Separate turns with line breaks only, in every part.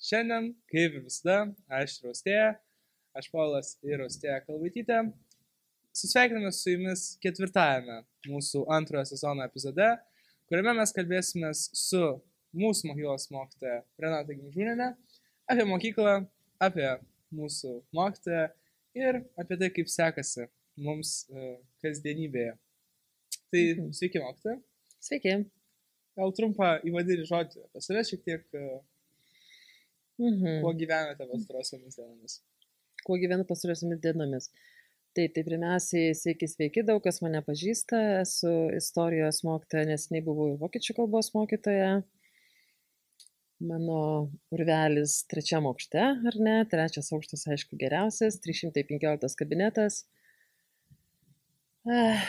Šiandien, kaip ir visada, aš ir Austėja, aš Paulas ir Austėja Kalvaitytė. Susveikiname su jumis ketvirtajame mūsų antrojo sezono epizode, kuriame mes kalbėsime su mūsų mokyklos mokytoja Renata Gimžūnenė apie mokyklą, apie mūsų mokytoją ir apie tai, kaip sekasi mums uh, kasdienybėje. Tai
Mhm.
sveiki mokytoja.
Sveiki.
Gal trumpą įvadinį žodį apie save šiek tiek, uh,
Mhm.
kuo gyvenate pastarosiomis dienomis.
Kuo gyvenu pastarosiomis dienomis? Tai, tai pirmiausiai, sveiki, sveiki, daug kas mane pažįsta, esu istorijos mokytoja, nesiniai buvau ir vokiečių kalbos mokytoja. Mano urvelis trečiam aukšte, ar ne? Trečias aukštas, aišku, geriausias, 315 kabinetas. Ah,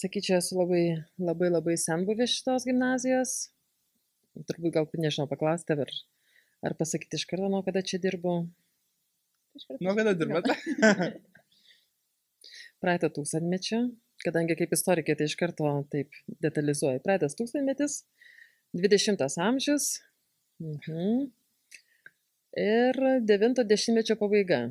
sakyčiau, esu labai, labai, labai senbuvis šitos gimnazijos. Turbūt gal, nežinau, paklausti, ar, ar pasakyti iš karto, nuo kada čia dirbu.
Nuo kada dirbate?
praeito tūkstantmečio, kadangi kaip istorikė tai iš karto taip detalizuoju. Praeitas tūkstantmetis, 20 amžius mhm. ir 90-mečio pabaiga.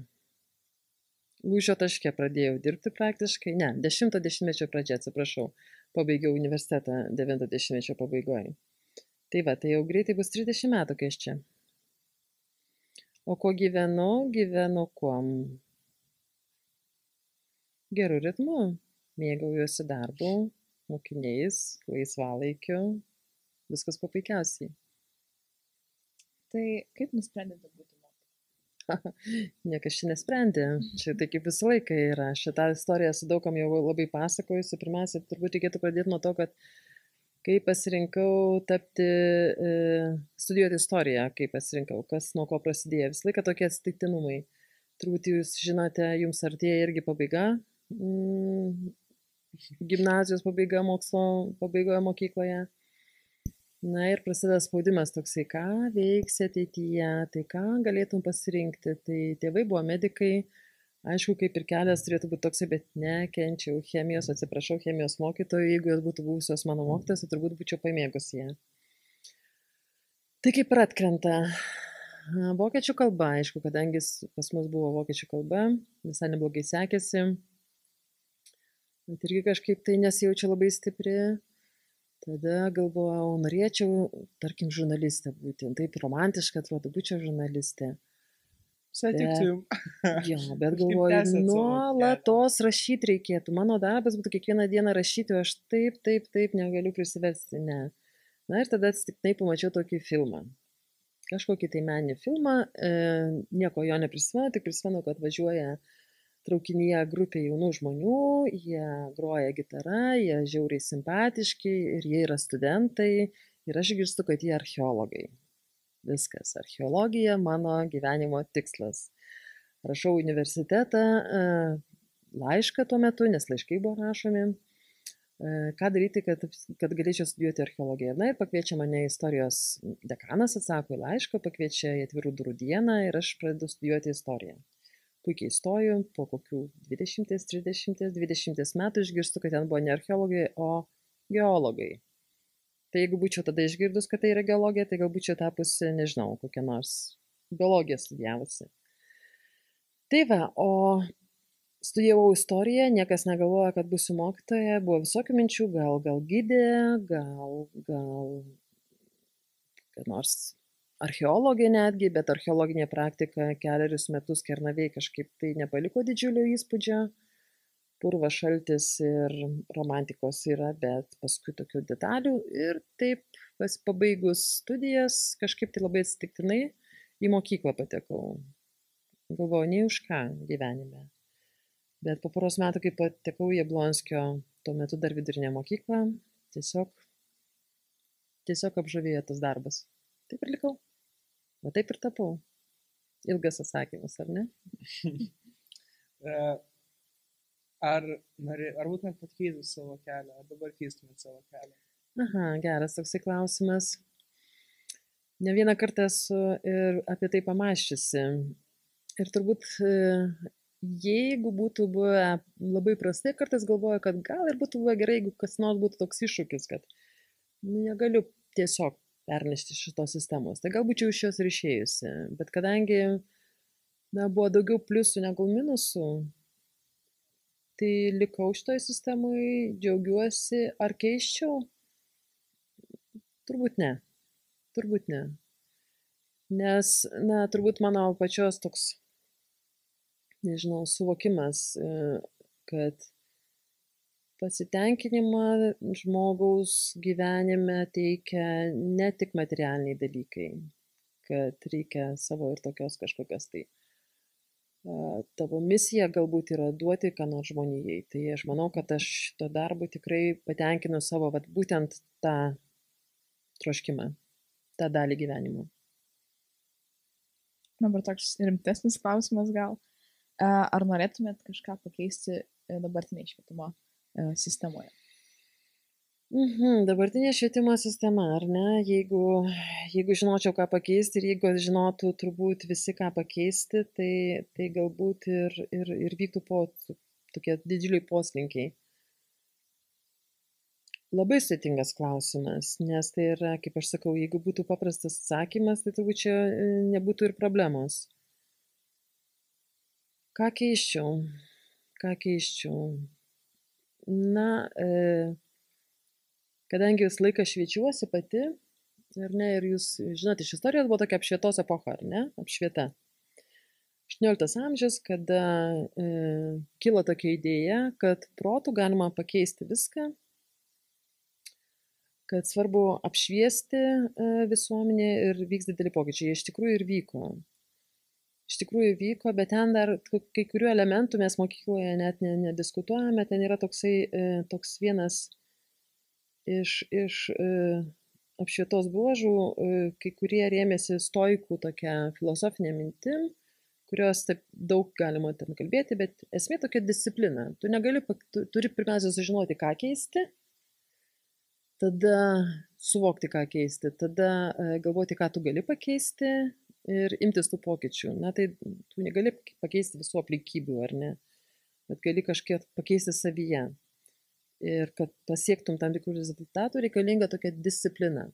Lūžio taške pradėjau dirbti praktiškai, ne, 10-mečio pradžia, atsiprašau, pabaigiau universitetą 90-mečio pabaigoje. Tai va, tai jau greitai bus 30 metų, kai aš čia. O kuo gyvenu? Gyvenu kuom? geru ritmu, mėgaujuosi darbu, mokiniais, laisvalaikiu, viskas papaikiausiai.
Tai kaip nusprendėte būti?
Niekas čia nesprendė, čia tai kaip visą laiką yra. Šitą istoriją su daugam jau labai pasakojusi. Pirmiausia, turbūt reikėtų pradėti nuo to, kad kai pasirinkau tapti, e, studijuoti istoriją, kai pasirinkau, kas nuo ko prasidėjo, visą laiką tokie atsitiktinumai. Turbūt jūs žinote, jums artėja irgi pabaiga, mm, gimnazijos pabaiga, mokslo pabaigoje mokykloje. Na ir prasideda spaudimas toksai, ką veiksi ateityje, tai ką galėtum pasirinkti. Tai tėvai buvo medikai, aišku, kaip ir kelias turėtų būti toksai, bet nekenčiau chemijos, atsiprašau, chemijos mokytojų, jeigu jos būtų buvusios mano mokytos, tai turbūt būčiau pamėgusi ją. Tai kaip ir atkrenta. Vokiečių kalba, aišku, kadangi pas mus buvo vokiečių kalba, visai neblogai sekėsi. Bet irgi kažkaip tai nesijaučiu labai stipri. Tada galvojau, norėčiau, tarkim, žurnalistė būti. Taip romantiškai atrodo, būčiau žurnalistė.
Jums.
Jo, bet galvoju, nuolatos rašyti reikėtų. Mano darbas būtų kiekvieną dieną rašyti, o aš taip, taip, taip negaliu prisiversti. Ne. Na ir tada atsitiktinai pamačiau tokį filmą. Kažkokį tai meninį filmą, e, nieko jo neprisimenu, tik prisimenu, kad važiuoja traukinyje grupė jaunų žmonių, jie groja gitarą, jie žiauriai simpatiški ir jie yra studentai ir aš išgirstu, kad jie archeologai. Viskas, archeologija mano gyvenimo tikslas. Rašau universitetą e, laišką tuo metu, nes laiškai buvo rašomi. E, Ką daryti, kad, kad galėčiau studijuoti archeologiją. Na ir pakviečia mane istorijos dekanas, atsako į laišką, pakviečia į atvirų durų dieną ir aš pradedu studijuoti istoriją. Puikiai stoju, po kokių 20, 30, 20 metų išgirstu, kad ten buvo ne archeologai, o geologai. Tai jeigu būčiau tada išgirdus, kad tai yra geologija, tai galbūt čia tapusi, nežinau, kokia nors biologiją studijavusi. Tai va, o studijavau istoriją, niekas negalvoja, kad būsiu mokytoja, buvo visokių minčių, gal, gal gydė, gal, gal, kad nors archeologė netgi, bet archeologinė praktika keliarius metus kernavėjai kažkaip tai nepaliko didžiulio įspūdžio. Purva šaltis ir romantikos yra, bet paskui tokių detalių ir taip pas pabaigus studijas kažkaip tai labai atsitiktinai į mokyklą patekau. Galvojau, nei už ką gyvenime. Bet po poros metų, kai patekau į Jablonskio, tuo metu dar vidurinę mokyklą, tiesiog, tiesiog apžavėjo tas darbas. Taip ir likau. O taip ir tapau. Ilgas atsakymas, ar ne?
Ar, norė, ar būtumėt pakeitus savo kelią, ar dabar keistumėt savo kelią?
Aha, geras toksai klausimas. Ne vieną kartą esu ir apie tai pamaščiusi. Ir turbūt, e, jeigu būtų buvę labai prastai, kartais galvoju, kad gal ir būtų buvę gerai, jeigu kas nors būtų toks iššūkis, kad nu, negaliu tiesiog pernešti šitos sistemos. Tai galbūt jau iš jos ir išėjusi. Bet kadangi na, buvo daugiau pliusų negu minusų, tai likau šitoj sistemai, džiaugiuosi, ar keiščiau? Turbūt ne. Turbūt ne. Nes, na, turbūt mano pačios toks, nežinau, suvokimas, e, kad pasitenkinimą žmogaus gyvenime teikia ne tik materialiniai dalykai, kad reikia savo ir tokios kažkokios tai tavo misija galbūt yra duoti ką nors žmonijai. Tai aš manau, kad aš šito darbu tikrai patenkinu savo, vat, būtent tą troškimą, tą dalį gyvenimo.
Dabar toks rimtesnis klausimas gal. Ar norėtumėt kažką pakeisti dabartiniai švietimo E, sistemoje.
Mhm, dabartinė švietimo sistema, ar ne? Jeigu, jeigu žinočiau, ką pakeisti ir jeigu žinotų turbūt visi, ką pakeisti, tai, tai galbūt ir, ir, ir vyktų po tokie didžiuliai poslinkiai. Labai sėtingas klausimas, nes tai yra, kaip aš sakau, jeigu būtų paprastas atsakymas, tai turbūt čia e, nebūtų ir problemos. Ką keiščiau? Ką keiščiau? Na, e, kadangi visą laiką šviečiuosi pati, ar ne, ir jūs žinote, iš istorijos buvo tokia apšvietos epocha, ar ne, apšvieta. 18 amžius, kada e, kilo tokia idėja, kad protų galima pakeisti viską, kad svarbu apšviesti e, visuomenę ir vyks dideli pokyčiai. Jie iš tikrųjų ir vyko iš tikrųjų vyko, bet ten dar kai kurių elementų mes mokykloje net nediskutuojame, ten yra toksai, e, toks vienas iš, iš e, apšvietos bruožų, e, kai kurie rėmėsi stoikų tokia filosofinė mintim, kurios taip daug galima ten kalbėti, bet esmė tokia disciplina. Tu negali, tu turi pirmiausia sužinoti, ką keisti, tada suvokti, ką keisti, tada galvoti, ką tu gali pakeisti ir imtis tų pokyčių. Na tai tu negali pakeisti visų aplinkybių, ar ne, bet gali kažkiek pakeisti savyje. Ir kad pasiektum tam tikrų rezultatų, reikalinga tokia disciplina.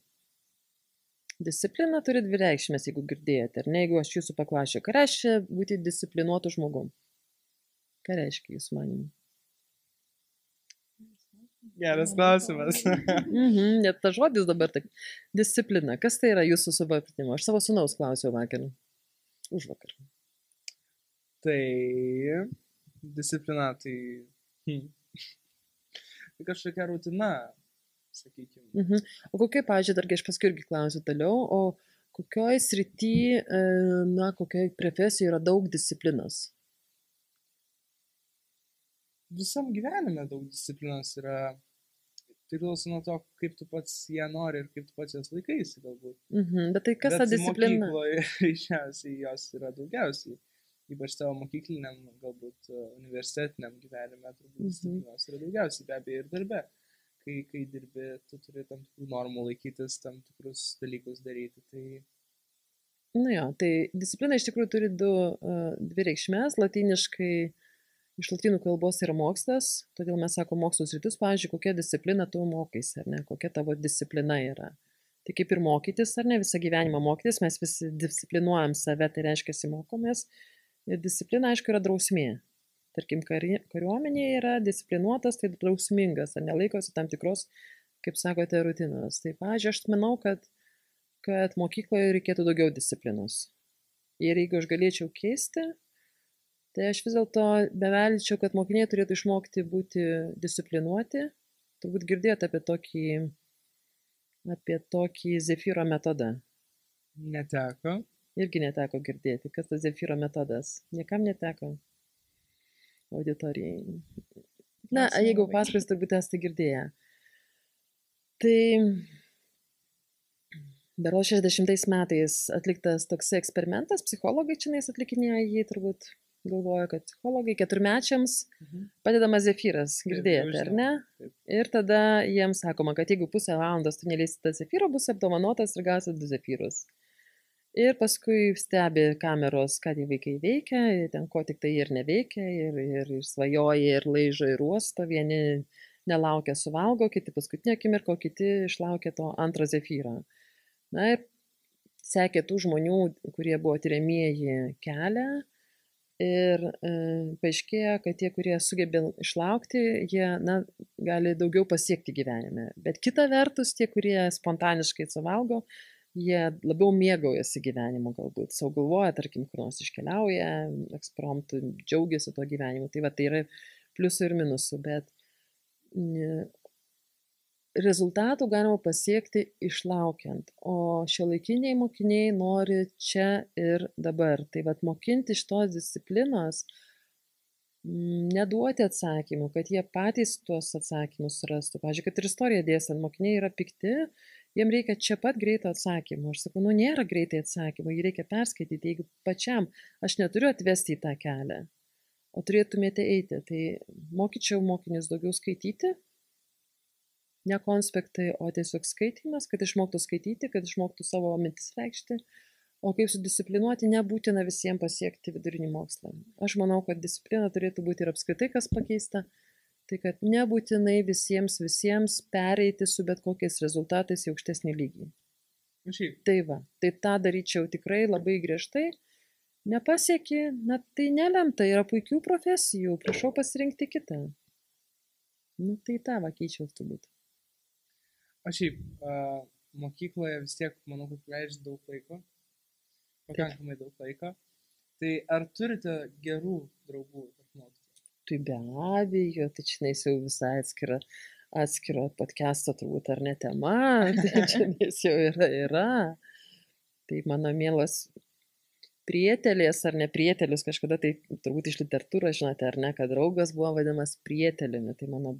Disciplina turi dvi reikšmės, jeigu girdėjote, ar ne, jeigu aš jūsų paklašiu, ką reiškia būti disciplinuotu žmogum? Ką reiškia jūsų manimu?
Geras klausimas.
mhm, net ta žodis dabar taip. Disciplina. Kas tai yra jūsų supratimu? Aš savo sunaus klausiau vakar. Už vakar.
Tai disciplina, tai... Hmm. Tai kažkokia rutina, sakykime.
Mhm. O kokia, pažiūrėjau, dargi aš paskui irgi klausiu toliau, o kokioj srity, e, na, kokioj profesijoje yra daug disciplinos?
visam gyvenime daug disciplinos yra. Priklauso nuo to, kaip tu pats ją nori ir kaip tu pats jos laikaisi galbūt.
Mhm, bet tai kas ta disciplina?
Mokykloje iščiausiai jos yra daugiausiai. Ypač tavo mokykliniam, galbūt e, universitetiniam gyvenime, turbūt mhm. disciplinos yra daugiausiai, be abejo, ir darbe. Kai, kai dirbi, tu turi tam tikrų normų laikytis, tam tikrus dalykus daryti. Tai
Na nu jo, tai disciplina iš tikrųjų turi du, uh, dvi reikšmės. Latiniškai iš lotynų kalbos yra mokslas, todėl mes sako mokslos rytis, pavyzdžiui, kokia disciplina tu mokaisi, ar ne, kokia tavo disciplina yra. Tai kaip ir mokytis, ar ne, visą gyvenimą mokytis, mes visi disciplinuojam save, tai reiškia, mokomės. Ir disciplina, aišku, yra drausmė. Tarkim, kari, kariuomenėje yra disciplinuotas, tai drausmingas, ar nelaikosi tam tikros, kaip sakote, rutinos. Tai, pavyzdžiui, aš manau, kad, kad mokykloje reikėtų daugiau disciplinos. Ir jeigu aš galėčiau keisti, tai aš vis dėlto bevelčiau, kad mokiniai turėtų išmokti būti disciplinuoti. Turbūt girdėjote apie tokį, apie tokį Zefyro metodą.
Neteko.
Irgi neteko girdėti. Kas tas Zefyro metodas? Niekam neteko. Auditorijai. Na, jeigu pasakos, turbūt esate girdėję. Tai Beros 60 metais atliktas toks eksperimentas, psichologai čia atlikinėjo jį turbūt galvoju, kad psichologai keturmečiams mhm. padedama zefyras, girdėjote, ar ne? Ir tada jiems sakoma, kad jeigu pusę valandos tu neleisi tą zefyrą, bus apdovanotas ir gausi du zefyrus. Ir paskui stebi kameros, ką tie vaikai veikia, ten ko tik tai ir neveikia, ir, ir, ir svajoja, ir laižo, ir uosto, vieni nelaukia suvalgo, kiti paskutinio akimirko, kiti išlaukia to antro zefyro. Na ir sekė tų žmonių, kurie buvo tyriamieji kelią ir e, paaiškėjo, kad tie, kurie sugebė išlaukti, jie na, gali daugiau pasiekti gyvenime. Bet kita vertus, tie, kurie spontaniškai suvalgo, jie labiau mėgaujasi gyvenimu galbūt, savo galvoja, tarkim, kur nors iškeliauja, ekspromptų, džiaugiasi to gyvenimu. Tai va, tai yra pliusų ir minusų, bet rezultatų galima pasiekti išlaukiant, o šiuolaikiniai mokiniai nori čia ir dabar. Tai vad mokinti šitos disciplinos, mm, neduoti atsakymų, kad jie patys tuos atsakymus surastų. Pavyzdžiui, kad ir istoriją dėstant, mokiniai yra pikti, jiem reikia čia pat greito atsakymo. Aš sakau, nu nėra greitai atsakymų, jį reikia perskaityti, jeigu pačiam aš neturiu atvesti į tą kelią, o turėtumėte eiti. Tai mokyčiau mokinius daugiau skaityti, ne konspektai, o tiesiog skaitimas, kad išmoktų skaityti, kad išmoktų savo mintis reikšti. O kaip sudisciplinuoti, nebūtina visiems pasiekti vidurinį mokslą. Aš manau, kad disciplina turėtų būti ir apskritai kas pakeista. Tai kad nebūtinai visiems, visiems pereiti su bet kokiais rezultatais į aukštesnį lygį.
Šiaip.
Tai va, tai tą daryčiau tikrai labai griežtai. Nepasieki, na tai nelemta, yra puikių profesijų, prašau pasirinkti kitą. Nu tai tą va keičiau turbūt.
Aš šiaip uh, mokykloje vis tiek, manau, kad leidžiu daug laiko, pakankamai daug laiko. Tai ar turite gerų draugų tarp mokytojų?
Tai be abejo, tai čia jau visai atskira, atskiro podcast'o turbūt ar ne tema, tai čia jau yra, yra. Tai mano mielas prietelės ar ne prietelis, kažkada tai turbūt iš literatūros žinote, ar ne, kad draugas buvo vadinamas prietelimi, tai mano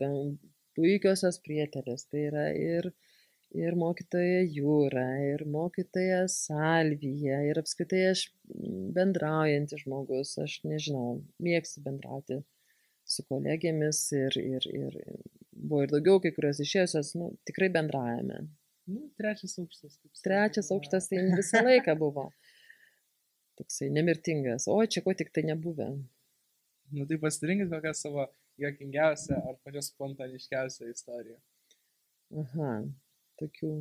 puikiosios prietelės. Tai yra ir, ir mokytoja Jūra, ir mokytoja Salvija, ir apskritai aš bendraujantis žmogus, aš nežinau, mėgstu bendrauti su kolegėmis ir, ir, ir buvo ir daugiau, kai kurios išėjusios, nu, tikrai bendraujame.
Nu, trečias aukštas.
Trečias aukštas tai visą laiką buvo. Toksai nemirtingas. O čia ko tik tai nebuvę.
Nu tai pasirinkit kokią savo juokingiausia ar pačia spontaniškiausia istorija?
Aha, tokių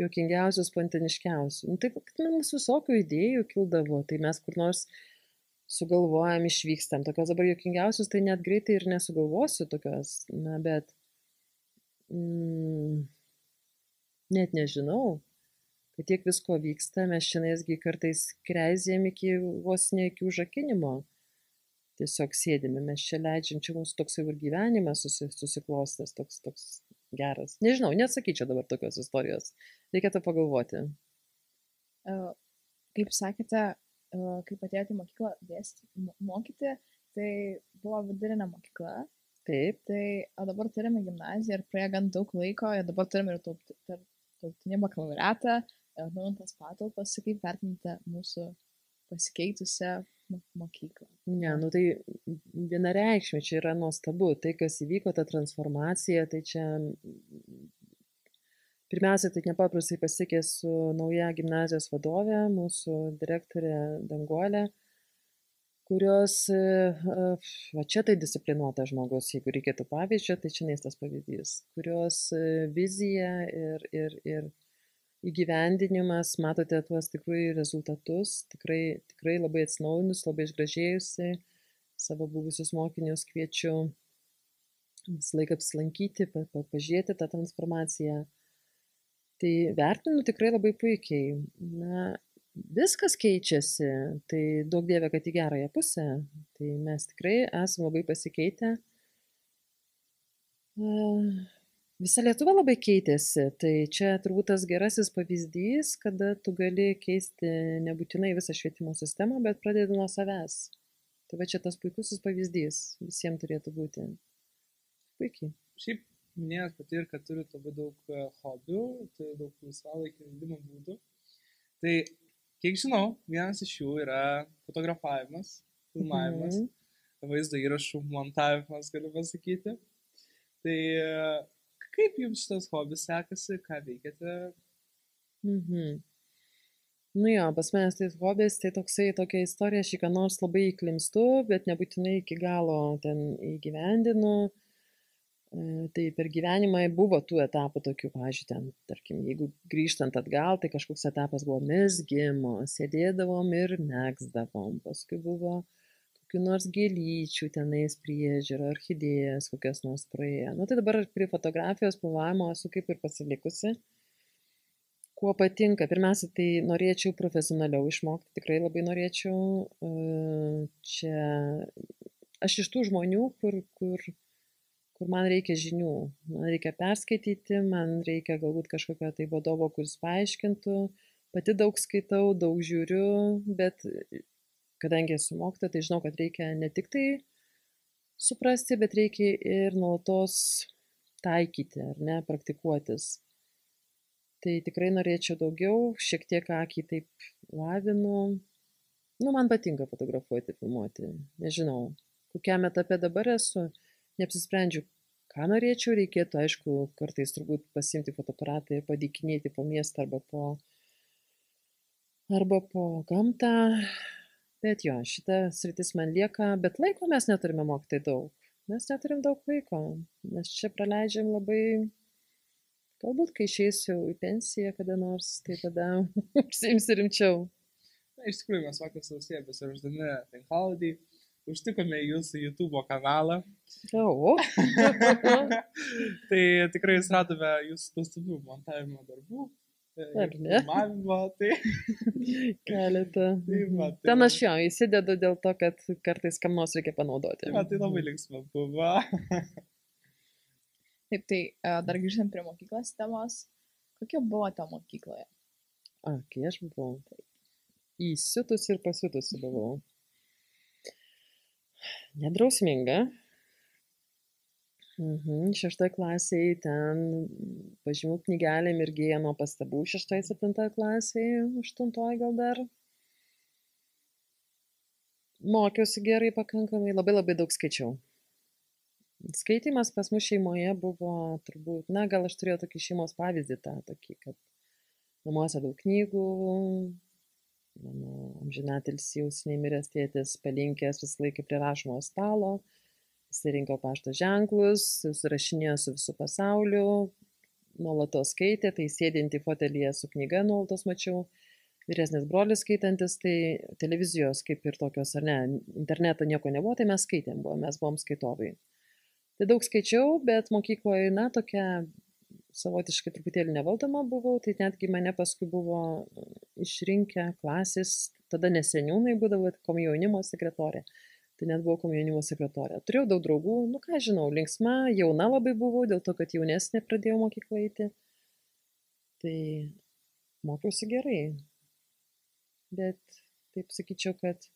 juokingiausių, spontaniškiausių. Nu, taip, kad mums visokių idėjų kildavo, tai mes kur nors sugalvojam, išvykstam. Tokios dabar juokingiausios, tai net greitai ir nesugalvosiu tokios, na, bet mm, net nežinau, kad tiek visko vyksta, mes šiandiengi kartais kreizėm iki vos ne iki užakinimo tiesiog sėdime, mes čia leidžiam, čia mūsų toks jau ir gyvenimas susi, susiklostęs, toks, toks geras. Nežinau, nesakyčiau dabar tokios istorijos. Reikėtų pagalvoti.
Kaip sakėte, kaip atėjote į mokyklą dėstyti, mokyti, tai buvo vidurinė mokykla.
Taip.
Tai o dabar turime gimnaziją ir praėjo gan daug laiko, ir dabar turime ir tautinį bakalaureatą, atnaujintas patalpas, kaip vertinate mūsų pasikeitusią mokyklą.
Ne, nu tai vienareikšmė čia yra nuostabu. Tai, kas įvyko, ta transformacija, tai čia pirmiausia, tai nepaprastai pasiekė su nauja gimnazijos vadovė, mūsų direktorė Danguolė, kurios, va čia tai disciplinuota žmogus, jeigu reikėtų pavyzdžio, tai čia neįstas pavyzdys, kurios vizija ir, ir, ir įgyvendinimas, matote tuos tikrai rezultatus, tikrai, tikrai labai atsinaujinus, labai išgražėjusi, savo buvusius mokinius kviečiu visą laiką apsilankyti, pa, pa, pažiūrėti tą transformaciją. Tai vertinu tikrai labai puikiai. Na, viskas keičiasi, tai daug dievė, kad į gerąją pusę. Tai mes tikrai esame labai pasikeitę. Visa Lietuva labai keitėsi, tai čia turbūt tas gerasis pavyzdys, kada tu gali keisti nebūtinai visą švietimo sistemą, bet pradėti nuo savęs. Tai va čia tas puikusis pavyzdys visiems turėtų būti. Puikiai.
Šiaip minėjot pati ir, kad turite labai daug e, hobių, turite daug laisvalaikio leidimo būdų. Tai, kiek žinau, vienas iš jų yra fotografavimas, filmavimas, mhm. vaizdo įrašų montavimas, galiu pasakyti. Tai Kaip jums šitas hobis sekasi, ką veikiate?
Mhm. Nu jo, pas manęs tai hobis, tai toksai tokia istorija, šį ką nors labai įklimstu, bet nebūtinai iki galo ten įgyvendinu. E, Tai per gyvenimą buvo tų etapų tokių, pažiūrėjau, ten, tarkim, jeigu grįžtant atgal, tai kažkoks etapas buvo mesgimo, sėdėdavom ir megzdavom, paskui buvo kokių nors gėlyčių tenais priežiūra, orchidėjas kokias nors praėję. Nu tai dabar prie fotografijos pavavimo esu kaip ir pasilikusi. Kuo patinka, pirmiausia, tai norėčiau profesionaliau išmokti, tikrai labai norėčiau. Čia aš iš tų žmonių, kur, kur, kur man reikia žinių, man reikia perskaityti, man reikia galbūt kažkokio tai vadovo, kuris paaiškintų, pati daug skaitau, daug žiūriu, bet kadangi esu mokytoja, tai žinau, kad reikia ne tik tai suprasti, bet reikia ir nuolatos taikyti, ar ne, praktikuotis. Tai tikrai norėčiau daugiau, šiek tiek akį taip lavinu. Nu, man patinka fotografuoti, filmuoti. Nežinau, kokiam etape dabar esu, neapsisprendžiu, ką norėčiau, reikėtų, aišku, kartais turbūt pasimti fotoaparatą ir padikinėti po miestą arba po, arba po gamtą. Bet jo, šita sritis man lieka, bet laiko mes neturime mokyti daug. Mes neturim daug laiko, mes čia praleidžiam labai, galbūt kai išeisiu į pensiją kada nors, tai tada užsiimsiu rimčiau.
Na, iš tikrųjų, mes vakar sausėje besiruošdami tinklalaidį užtikome jūsų YouTube kanalą.
O,
tai tikrai radome jūsų nuostabių montavimo darbų. e,
Ar ne?
Filmavimo, tai,
keletą.
tai, va, tai,
Ten aš jo įsidedu dėl to, kad kartais kam nors reikia panaudoti.
Tai, va, tai labai linksma buvo.
Taip, tai e, dar grįžtant prie mokyklos temos. Kokia buvo ta mokykloje?
A, kai aš buvau. Įsiutusi ir pasiutusi buvau. Nedrausminga. Mhm. Šeštoje klasėje ten pažymų knygelė mirgėjo nuo pastabų, šeštoje, septintoje klasėje, aštuntoje gal dar. Mokiausi gerai pakankamai, labai labai daug skaičiau. Skaitimas pas mus šeimoje buvo turbūt, na gal aš turėjau tokį šeimos pavyzdį tą, tokį, kad namuose daug knygų, mano amžinatelis jau seniai miręs tėtis palinkęs visą laiką prie rašomo stalo, jis rinko pašto ženklus, susirašinėjo su visų pasauliu, nuolatos skaitė, tai sėdinti fotelyje su knyga nuolatos mačiau, vyresnis brolis skaitantis, tai televizijos kaip ir tokios, ar ne, interneto nieko nebuvo, tai mes skaitėm, buvo, mes buvom skaitovai. Tai daug skaičiau, bet mokykloje, na, tokia savotiškai truputėlį nevaldoma buvau, tai netgi mane paskui buvo išrinkę klasės, tada neseniūnai būdavo komjaunimo sekretorė. Tai net buvau komjaunimo sekretorė. Turėjau daug draugų, nu ką žinau, linksma, jauna labai buvau, dėl to, kad jaunesnė pradėjau mokyklą eiti. Tai mokiausi gerai. Bet taip sakyčiau, kad,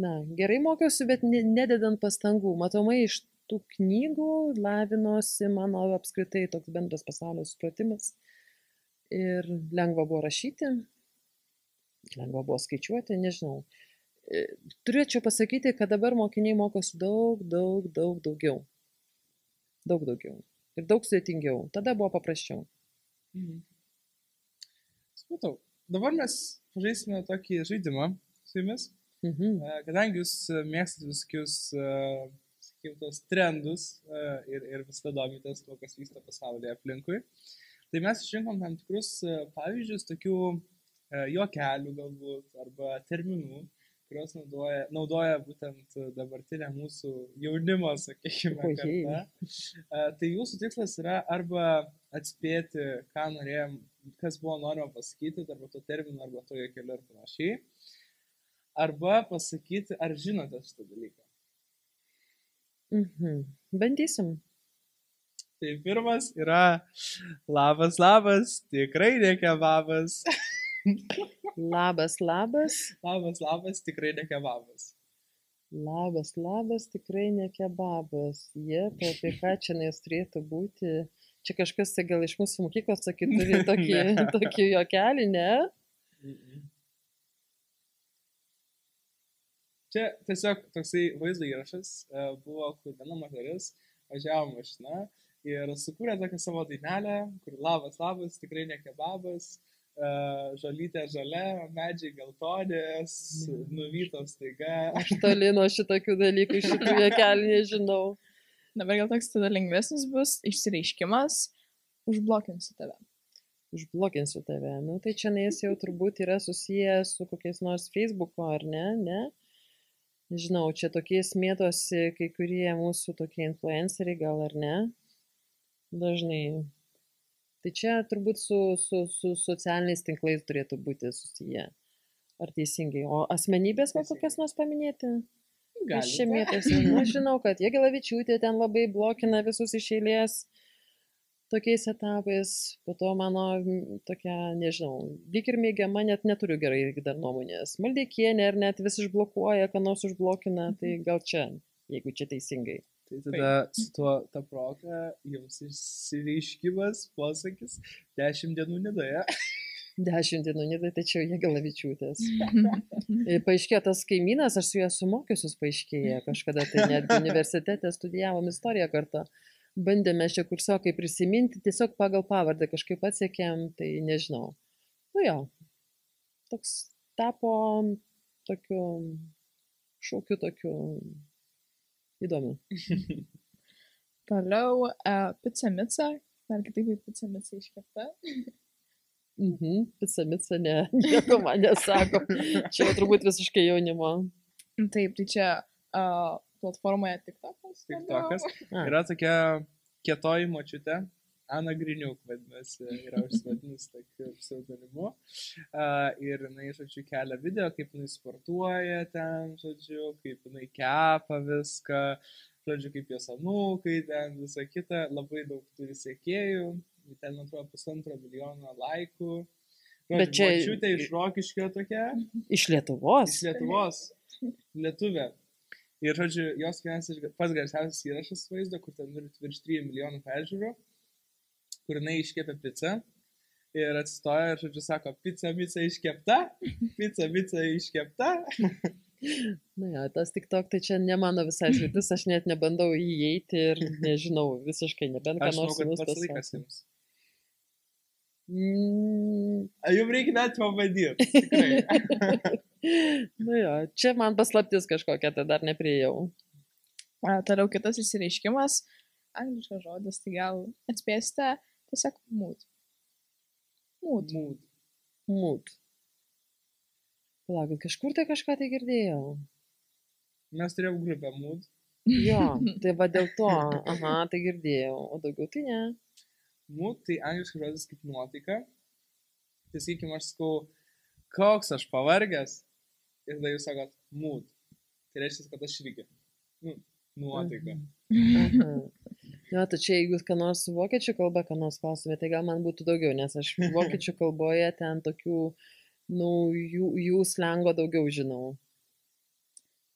na, gerai mokiausi, bet ne, nededant pastangų. Matomai iš tų knygų lavinosi mano apskritai toks bendras pasaulio supratimas. Ir lengva buvo rašyti, lengva buvo skaičiuoti, nežinau. E, Turėčiau pasakyti, kad dabar mokiniai mokosi daug, daug, daug daugiau. Daug daugiau. Ir daug sudėtingiau. Tada buvo paprasčiau.
Mhm. Supratau. Dabar mes žaisime tokį žaidimą su jumis.
Mhm.
E, Kadangi jūs e, mėgstate visokius, sakykime, tos trendus e, ir, ir visada domitės tuo, kas vyksta pasaulyje aplinkui, tai mes išrinkom tam tikrus e, pavyzdžius tokių e, juokelių galbūt arba terminų, kuriuos naudoja, naudoja būtent dabartinė mūsų jaunimo, sakykime. E, Tai jūsų tikslas yra arba atspėti, ką norėjom, kas buvo norima pasakyti, arba to termino, arba to juokeliu ir panašiai. Arba pasakyti, ar žinote šitą dalyką.
Mhm. Bandysim.
Tai pirmas yra labas, labas, tikrai ne kebabas.
Labas, labas.
Labas, labas, tikrai ne kebabas.
Labas, labas, tikrai ne kebabas. Jie, tai apie ką čia nes turėtų būti. Čia kažkas tai gal iš mūsų mokyklos sakytų, turi tokį, tokį jokelį, ne?
Čia tiesiog toksai vaizdo įrašas e, buvo, kur viena moteris važiavo mašina ir sukūrė tokią savo dainelę, kur labas, labas, tikrai ne kebabas, e, žolytė žalia, medžiai geltonės, nuvytos taiga.
Aš toli nuo šitokių dalykų, šitų jokelių nežinau.
Dabar gal toks tada lengvesnis bus išsireiškimas, užblokinsiu tave.
Užblokinsiu tave. Nu, tai čia jis jau turbūt yra susijęs su kokiais nors Facebook'o, ar ne? Ne? Nežinau, čia tokie smėtosi kai kurie mūsų tokie influenceriai, gal ar ne? Dažnai. Tai čia turbūt su, su, su socialiniais tinklais turėtų būti susiję. Ar teisingai? O asmenybės gal kokias nors paminėti? Kas čia
Galite.
mėtosi? Nu, aš žinau, kad Jėgelavičiūtė ten labai blokina visus iš eilės tokiais etapais. Po to mano tokia, nežinau, lyg ir mėgiama, net neturiu gerai irgi dar nuomonės. Maldeikienė ar net vis išblokuoja, ką nors užblokina, tai gal čia, jeigu čia teisingai.
Tai tada su tuo ta proga jums išsireiškimas, posakis, 10 dienų nidoje.
Dešimt dienų, ne, tai čia Jėgelavičiūtės. E, Paaiškėjo tas kaimynas, aš su juo sumokiusius paaiškėjo, kažkada tai netgi universitete studijavom istoriją kartą. Bandėme čia kursiokai prisiminti, tiesiog pagal pavardę kažkaip atsiekėm, tai nežinau. Nu jo, toks tapo tokiu šaukiu tokiu įdomiu.
Toliau uh, pica mica, ar kitaip kaip pica mica iškepta.
Mhm, pisa mica ne, nieko man nesako. Čia turbūt visiškai jaunimo.
Taip, tai čia uh, platformoje TikTokas.
TikTokas. Yra tokia kietoji močiutė, Ana Griniuk vadinasi, yra užsivadinus tokiu pseudonimu. Uh, ir jinai, žodžiu, kelia video, kaip jinai sportuoja ten, žodžiu, kaip jinai kepa viską, žodžiu, kaip jos anūkai ten, visa kita, labai daug turi sekėjų, ten, man atrodo, pusantro milijono laikų.
Bet
Bet
čia-
čia... Močiutė iš Rokiškio tokia.
iš Lietuvos.
Iš Lietuvos. Lietuvė. Ir, žodžiu, jos vienas iš pats garsiausias įrašas vaizdo, kur ten turi virš 3 milijonų peržiūrų, kur jinai iškepė pizzą. Ir atsistoja ir, žodžiu, sako, pizza, pizza iškepta, pizza, pizza iškepta.
Na, ja, tas tik tok, tai čia ne mano visai sritis, aš net nebandau įeiti ir nežinau, visiškai nebent ką
Aš žinau,
nors
kad pats laikas jums. A, Jums reikia net pabandyti. Tikrai.
nu jo, čia man paslaptis kažkokia, tai dar nepriejau.
Uh, toliau kitas įsireiškimas, angliškas žodis, tai gal atspėsite tiesiog mood. Mood.
Mood.
Mūt. Palaukit, kažkur tai kažką tai girdėjau.
Mes turėjom grupę Mood.
Jo, tai va dėl to, aha, tai girdėjau, o daugiau tai ne.
Mood tai angliškas žodis kaip nuotaika. Tai sakykime, aš sakau, koks aš pavargęs. Ir tada jūs sakot, mood. Tai reiškia, kad aš irgi. Nu, nuotaika.
Jo, tai čia jeigu jūs ką nors vokiečių kalba, ką nors klausomė, tai gal man būtų daugiau, nes aš vokiečių kalboje ten tokių, nu, jų, slengo daugiau žinau.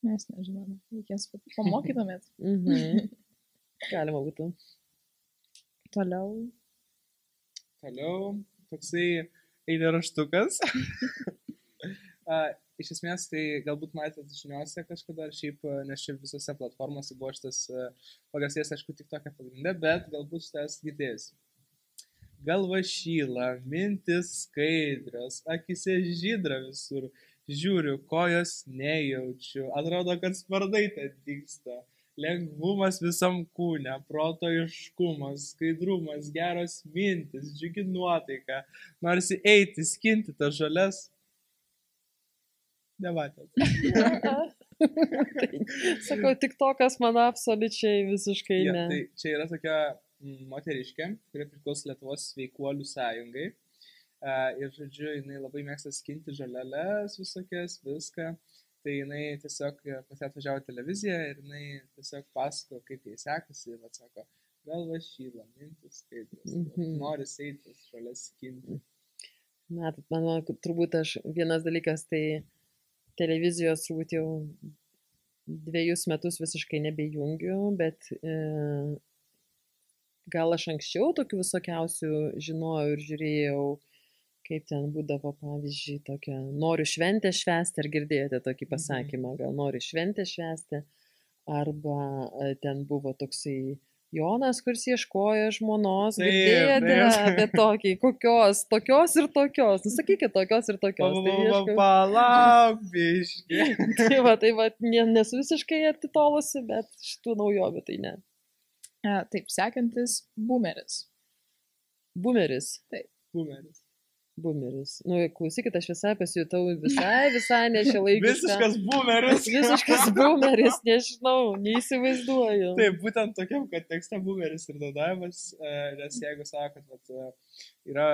Mes nežinome, reikės pa- pamokytumėt.
Mhm. Galima būtų.
Toliau.
Toliau, toksai eilėraštukas. Iš esmės, tai galbūt matėte žiniuose kažkada, ar šiaip, nes čia visose platformose buvo šitas a, pagarsėjęs, aišku, tik tokia pagrindė, bet galbūt šitas girdėjus. Galva šyla, mintis skaidrios, akise žydra visur, žiūriu, kojos nejaučiu, atrodo, kad sparnai ten dyksta. Lengvumas visam kūne, proto iškumas, skaidrumas, geros mintis, džiugi nuotaika, norisi eiti, skinti tas žalias. Nematėt.
tai, sakau, tik to, kas man absoliučiai visiškai
Ja,
ne.
tai čia yra tokia mm, moteriškė, kuri priklauso Lietuvos sveikuolių sąjungai. Uh, ir, žodžiu, jinai labai mėgsta skinti žaleles visokias, viską. Tai jinai tiesiog e, pas ją atvažiavo televizija ir jinai tiesiog pasako, kaip jai sekasi. Ir atsako, galva šyla, mintis skaidrės.
Mhm.
Nori eiti tas žalias skinti.
Na, manau, kad turbūt aš vienas dalykas, tai televizijos turbūt jau dviejus metus visiškai nebejungiu, bet e, gal aš anksčiau tokių visokiausių žinojau ir žiūrėjau, kaip ten būdavo, pavyzdžiui, tokia, noriu šventę švęsti, ar girdėjote tokį pasakymą, gal noriu šventę švęsti, arba e, ten buvo toksai Jonas, kuris ieškojo žmonos,
Taip,
girdėjote
taip.
apie tokį, kokios, tokios ir tokios, nu sakykit, tokios ir tokios. Tai,
pa,
ieškau-
palauk, biški.
tai va, tai va, ne, nesu visiškai atitolusi, bet šitų naujovių tai ne.
E, Taip, sekantis boomeris.
Bumeris.
Bumeris.
Bumeris. Nu, klausykit, aš visai pasijutau visai, visai nešilaikiškai.
Visiškas bumeris.
Visiškas bumeris, nežinau, neįsivaizduoju.
Taip, būtent tokiam kontekste bumeris ir naudojamas, e, nes jeigu sakot, kad e, yra,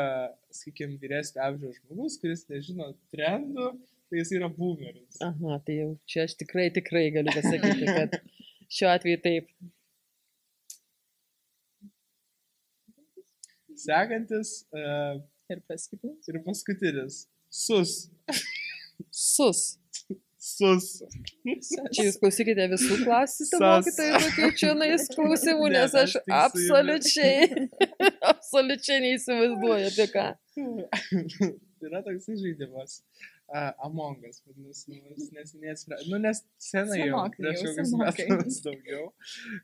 sakykime, vyresnio amžiaus žmogus, kuris nežino trendų, tai jis yra bumeris.
Aha, tai jau čia aš tikrai, tikrai galiu pasakyti, kad šiuo atveju taip.
Sekantis e,
Ir paskutinis.
ir paskutinis. Sus.
Sus.
Sus.
Čia jūs klausykite visų klasės
Sas.
mokytojų tokių čia nais klausimų,
Ne,
nes aš
aš
absoliučiai, absoliučiai neįsivaizduoju apie ką.
yra toks žaidimas. Uh, Amongas, vadinasi, nu, nes, nes, nu, nes senai jau, prieš kokius metus daugiau,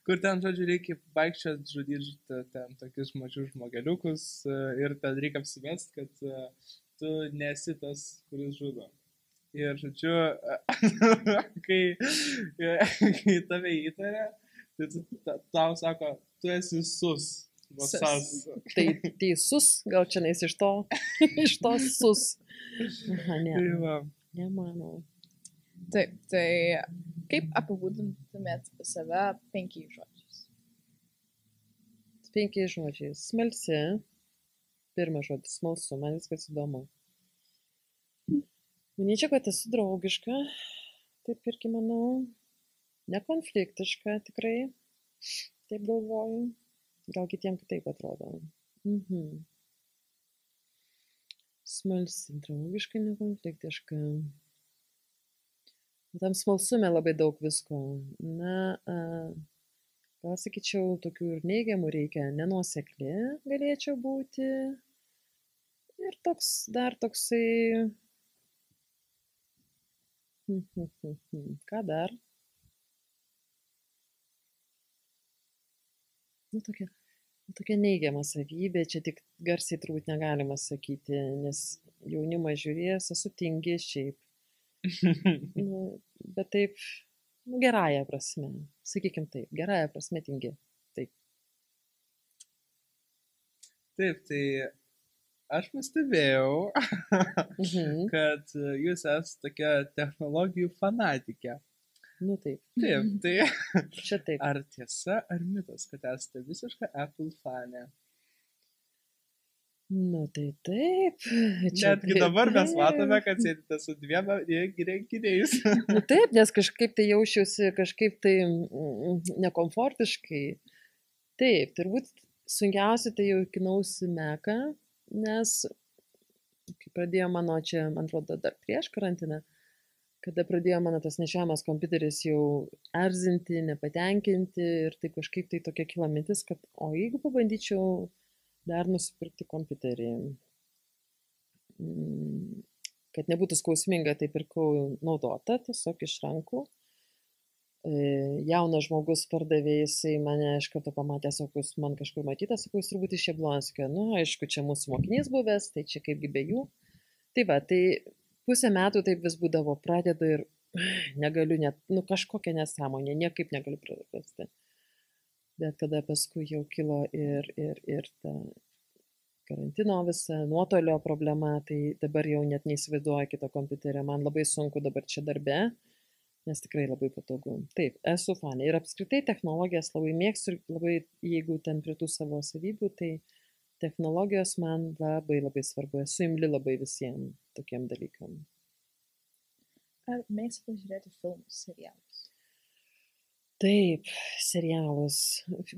kur ten, žodžiu, reikia vaikščioti, žudyti žu- ten tokius mažus žmogeliukus uh, ir ten reikia apsimest, kad uh, tu nesi tas, kuris žudo. Ir, žodžiu, kai, kai tave įtarė, tai tu, ta, tau sako, tu esi sus. Vasas.
Tai teisus, gal čia neis iš to, iš to sus. Aha, ne,
Tai va.
nemanau.
Taip, tai kaip apibūdintumėt save penkiais žodžiais?
Penkiais žodžiais. Smalsi. Pirmas žodis, smalsu, man viskas įdomu. Manyčiau, kad esu draugiška, taip irgi manau. Nekonfliktiška tikrai, taip galvoju. Gal kitiem kitaip atrodo. Mhm. Smalsi, draugiška, nekonfliktiška. Tam smalsume labai daug visko. Na, gal sakyčiau, tokių ir neigiamų reikia. Nenuosekli galėčiau būti. Ir toks, dar toksai. Ką dar? Nu, tokia, tokia neigiama savybė, čia tik garsiai turbūt negalima sakyti, nes jaunimas žiūrės, esu tingi šiaip. Nu, bet taip, nu, gerąją prasme, sakykime taip, gerąją prasme tingi.
Taip, tai aš pastebėjau,
Mhm.
kad jūs esate tokia technologijų fanatikė.
Nu taip,
Taip, tai
čia taip.
ar tiesa, ar mitas, kad esate visiška Apple fanė?
Nu tai taip. čia
Netgi
taip,
dabar mes matome, kad sėdite su dviem įrenginiais.
Nu taip, nes kažkaip tai jaučiausi kažkaip tai mm, nekomfortiškai. Taip, turbūt sunkiausia tai jau kinausi meką, nes kai pradėjo mano čia, man atrodo, dar prieš karantiną, kada pradėjo mano tas nešiojamas kompiuteris jau erzinti, nepatenkinti ir taip kažkaip tai tokia kila mintis, kad o jeigu pabandyčiau dar nusipirkti kompiuterį, mm, kad nebūtų skausminga, tai pirkau naudotą, tiesiog iš rankų. E, Jaunas žmogus pardavė, jisai mane iš karto pamatė, jūs man kažkur matytas, sako, jūs turbūt iš Jablonskio, nu, aišku, čia mūsų mokinys buvęs, tai čia kaipgi be jų. Tai va, tai pusę metų taip vis būdavo, pradedu ir negaliu net, nu, kažkokia nesąmonė, niekaip negaliu prarasti. Bet kada paskui jau kilo ir, ir, ir ta karantino visa nuotolio problema, tai dabar jau net neįsivaizduoju kito kompiuterio, man labai sunku dabar čia darbe, nes tikrai labai patogu. Taip, esu fanė ir apskritai technologijas labai mėgstu ir labai, jeigu ten prie tų savo savybių, tai technologijos man labai labai svarbu, esu imli labai visiems tokiem dalykam.
Ar mėgstate žiūrėti filmus, serialus?
Taip, serialus.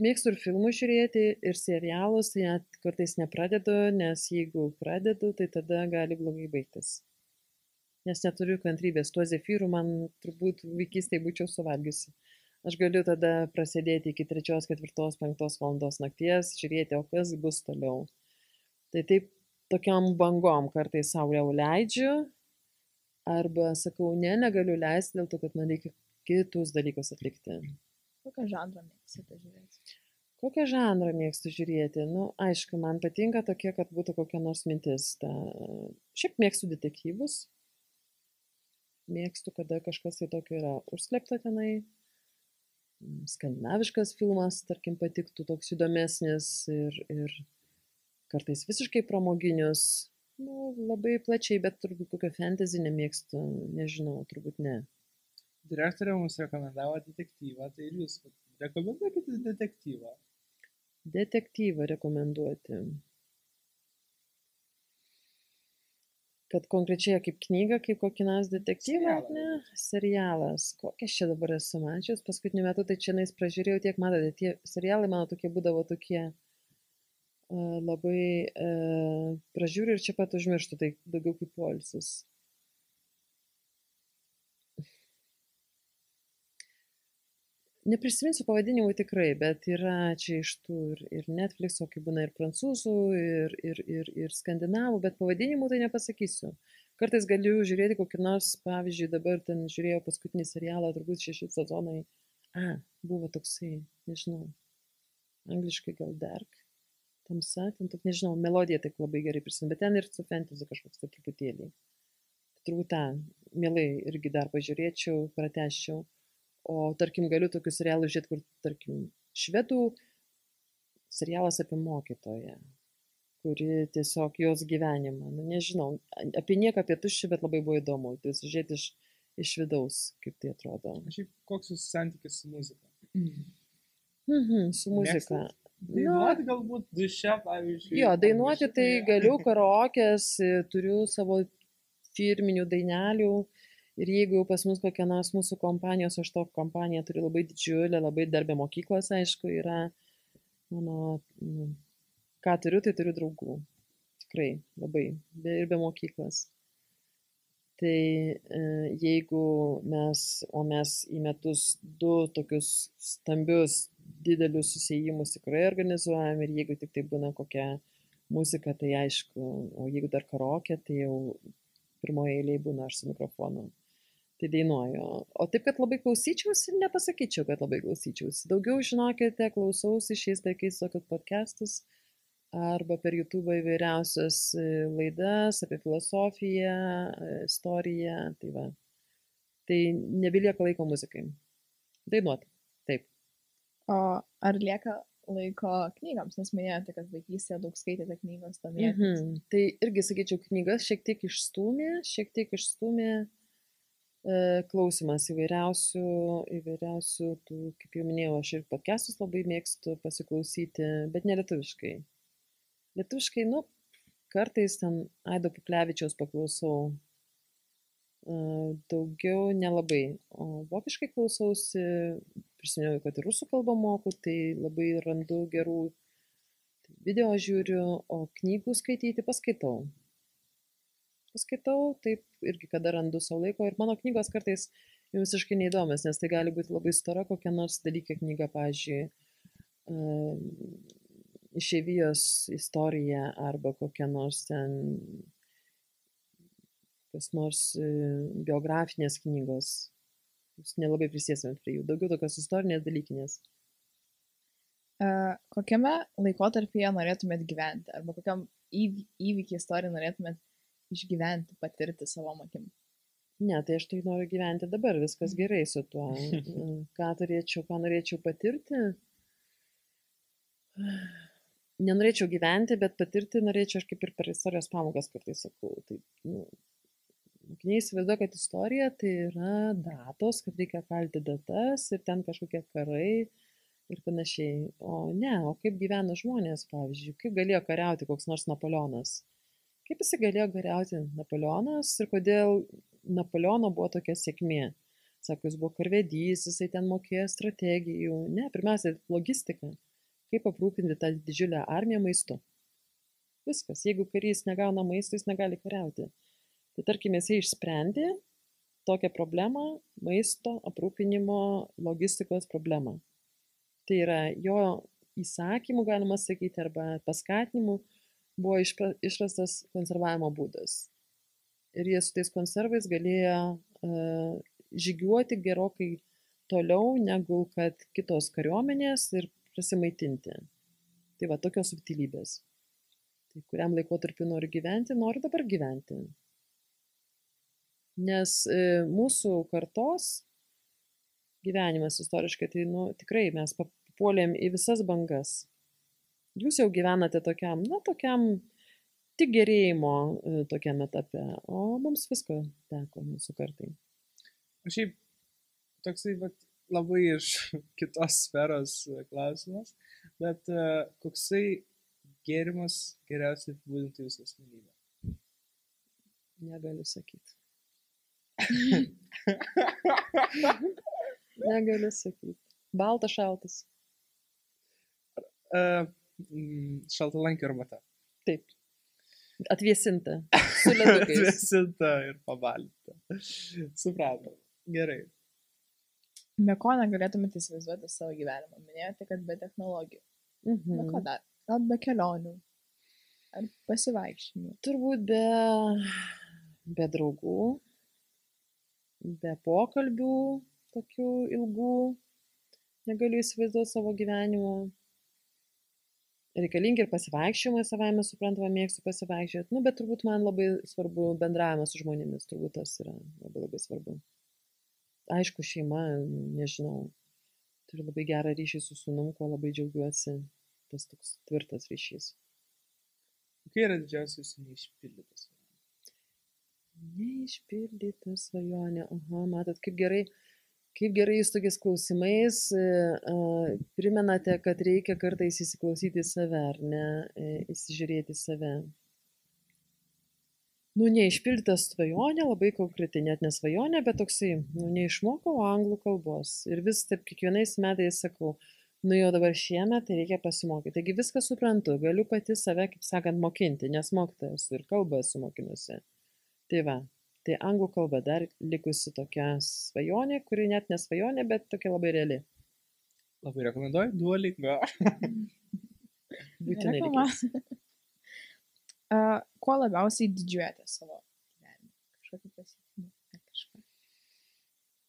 Mėgstu ir filmus žiūrėti, ir serialus, net kartais nepradedu, nes jeigu pradedu, tai tada gali blogai baigtis. Nes neturiu kantrybės. Tuo zefyrų man turbūt vaikystėje būčiau suvalgiusi. Aš galiu tada prasidėti iki 3, 4, 5 valandos nakties, žiūrėti, o kas bus toliau. Tai taip, tokiam bangom kartais savo jau leidžiu, arba sakau, ne, negaliu leisti dėl to, kad man reikia kitus dalykus atlikti.
Kokią žanrą mėgstate žiūrėti?
Kokią žanrą mėgstu žiūrėti? Nu, aišku, man patinka tokie, kad būtų kokia nors mintis. Ta... Šiaip mėgstu detektyvus. Mėgstu, kada kažkas tai tokio yra užslepta tenai. mm, skandinaviškas filmas, tarkim, patiktų toks įdomesnis ir, ir kartais visiškai pramoginius, nu, labai plačiai, bet turbūt kokio fantasy nemėgstu, nežinau, turbūt ne.
Direktorė mums rekomendavo detektyvą, tai ir jūs rekomenduokite detektyvą.
Detektyvą rekomenduoti. Kad konkrečiai kaip knyga, kaip kokį nors detektyvą,
Serialą.
ne? Serialas. Kokias čia dabar esu mačius, paskutiniu metu tai čia nais pražiūrėjau tiek, matote, tie serialai mano tokie būdavo tokie labai pražiūriu ir čia pat užmirštu, tai daugiau kaip polisis. Neprisiminsiu pavadinimų tikrai, bet yra čia iš tų ir, ir Netflix'o, kaip būna ir prancūzų, ir, ir, ir, ir skandinavų, bet pavadinimų tai nepasakysiu. Kartais galiu žiūrėti kokį nors, pavyzdžiui, dabar ten žiūrėjau paskutinį serialą, turbūt šeši sezonai. A, buvo toksai, nežinau, angliškai gal Dark, tamsa, ten tokia, nežinau, melodija taip labai gerai prisimenu, bet ten ir su fantasy kažkoks tai truputėlį. Turbūt tą, mielai irgi dar pažiūrėčiau, prateščiau. O tarkim, galiu tokius serialus žiūrėti, kur, tarkim, švedų serialas apie mokytoją, kuri tiesiog jos gyvenimą, nu nežinau, apie nieką apie tuščią, bet labai buvo įdomu, tai žiūrėti iš, iš vidaus, kaip tai atrodo.
Šiaip koks jūsų santykis su muzika?
Mhm, su muzika.
Dainuoti galbūt duše, pavyzdžiui.
Jo, dainuoti tai galiu, karaokės, turiu savo firminių dainelių. Ir jeigu jau pas mus kokia nors mūsų kompanijos, aš to kompaniją turiu labai didžiulę, labai darbę mokyklos, aišku, yra mano, nu, ką turiu, tai turiu draugų. Tikrai, labai, be, ir be mokyklos. Tai e, jeigu mes, o mes į metus du tokius stambius, didelius susijimus tikrai organizuojam ir jeigu tik tai būna kokia muzika, tai aišku, o jeigu dar karokė, tai jau pirmoje eilėje būna aš su mikrofonu. Tai dainuoju. O taip, kad labai klausyčiausi, nepasakyčiau, kad labai klausyčiausi. Daugiau žinokite, klausausi šiais laikais tokius podcastus arba per YouTube įvairiausias e, laidas apie filosofiją, e, istoriją. Tai, va. tai nebelieka laiko muzikai. Dainuoti.
O ar lieka laiko knygams, nes minėjote, kad vaikystėje daug skaitėte knygos domėtis.
Mhm. Tai irgi, sakyčiau, knygas šiek tiek išstumė, šiek tiek išstumė e, klausimas įvairiausių, įvairiausių, tų, kaip jau minėjau, aš ir podcastus labai mėgstu pasiklausyti, bet ne lietuviškai. Lietuviškai, nu, kartais ten Aido Puklevičiaus paklausau, e, daugiau nelabai. O vokiškai klausausi, prisiminiau, kad ir rusų kalbą moku, tai labai randu gerų video žiūriu, o knygų skaityti paskaitau. Paskaitau, taip irgi kada randu savo laiko ir mano knygos kartais jau visiškai neįdomios, nes tai gali būti labai stora kokia nors dalykė knyga, pavyzdžiui, išėvijos istorija arba kokia nors ten kas nors uh, biografinės knygos. Jūs nelabai prisėsimėt prie jų, daugiau tokios istorinės dalykinės.
E, kokiame laikotarpyje norėtumėt gyventi? Arba kokiam įvy- įvykį istorijai norėtumėt išgyventi, patirti savo akim?
Ne, tai aš tai noriu gyventi dabar, viskas gerai su tuo. Mm, Ką turėčiau, ką norėčiau patirti? Nenorėčiau gyventi, bet patirti norėčiau, aš kaip ir per istorijos pamokas kartais sakau. Tai, nu, mokiniai įsivaizduoja, kad istorija tai yra datos, kad reikia kalti datas ir ten kažkokie karai ir panašiai. O ne, o kaip gyvena žmonės, pavyzdžiui, kaip galėjo kariauti koks nors Napoleonas. Kaip jisai galėjo kariauti Napoleonas ir kodėl Napoleono buvo tokia sėkmė. Sako, jis buvo karvedys, jisai ten mokėjo strategijų. Ne, pirmiausia, logistika. Kaip aprūpinti tą didžiulę armiją maistu. Viskas. Jeigu karys negauna maisto, jis negali kariauti. Tai tarkim, jisai išsprendė tokią problemą, maisto aprūpinimo, logistikos problemą. Tai yra jo įsakymų, galima sakyti, arba paskatinimų buvo išrastas konservavimo būdas. Ir jie su tais konservais galėjo uh, žygiuoti gerokai toliau negu kad kitos kariuomenės ir prasimaitinti. Tai va tokios subtilybės. Tai kuriam laikotarpiu noriu gyventi, noriu dabar gyventi. Nes e, mūsų kartos gyvenimas istoriškai, tai, nu, tikrai mes papuolėm į visas bangas. Jūs jau gyvenate tokiam, na, tokiam tik gerėjimo e, tokiam etape, o mums visko teko mūsų kartai.
O šiaip toksai vat, labai iš kitos sferos klausimas, bet uh, koksai gėrimas geriausiai apibūdintų jūsų asmenybę?
Negaliu sakyti. Negaliu sakyti. Baltas šaltas.
Uh, šaltalankio arbata.
Taip. Atvėsinta.
Atvėsinta ir pabalinta. Supratom. Gerai.
Be ko negalėtumėte įsivaizduoti savo gyvenimą? Minėjote, kad be technologijų.
Mhm.
Be ko dar? Gal be kelionių? Ar pasivaikščiojimų?
Turbūt be, be draugų, be pokalbių tokių ilgų. Negaliu įsivaizduoti savo gyvenimo. Reikalingi ir pasivaikščiojimai, savame suprantama, mėgstu pasivaikščioti. Nu, bet turbūt man labai svarbu bendravimas su žmonėmis, turbūt tas yra labai labai svarbu. Aišku, šeima, nežinau, turiu labai gerą ryšį su sunum, kuo labai džiaugiuosi. Tas toks tvirtas ryšys.
Kokia yra didžiausia jūsų neišpildytas?
Neišpildyta svajonė. Aha, matot, kaip gerai, kaip gerai jūs tokiais klausimais uh, primenate, kad reikia kartais įsiklausyti save, ar ne, e, įsižiūrėti save. Nu, neišpildyta svajonė, labai konkreti, net ne svajonė, bet toksai, nu, neišmokau anglų kalbos. Ir vis taip kiekvienais metais sakau, nu jau dabar šiemet tai reikia pasimokyti. Taigi viską suprantu, galiu pati save, kaip sakant, mokinti, nes mokytojas ir kalbą esu mokinusi. Tai va, tai anglų kalba dar likusi tokia svajonė, kuri net nesvajonė, bet tokia labai reali.
Labai rekomenduoju, duolingo.
Būtinai.
Uh, kuo labiausiai didžiuojate savo gyvenime? Kažkokį pasiekimą? ar Kažką.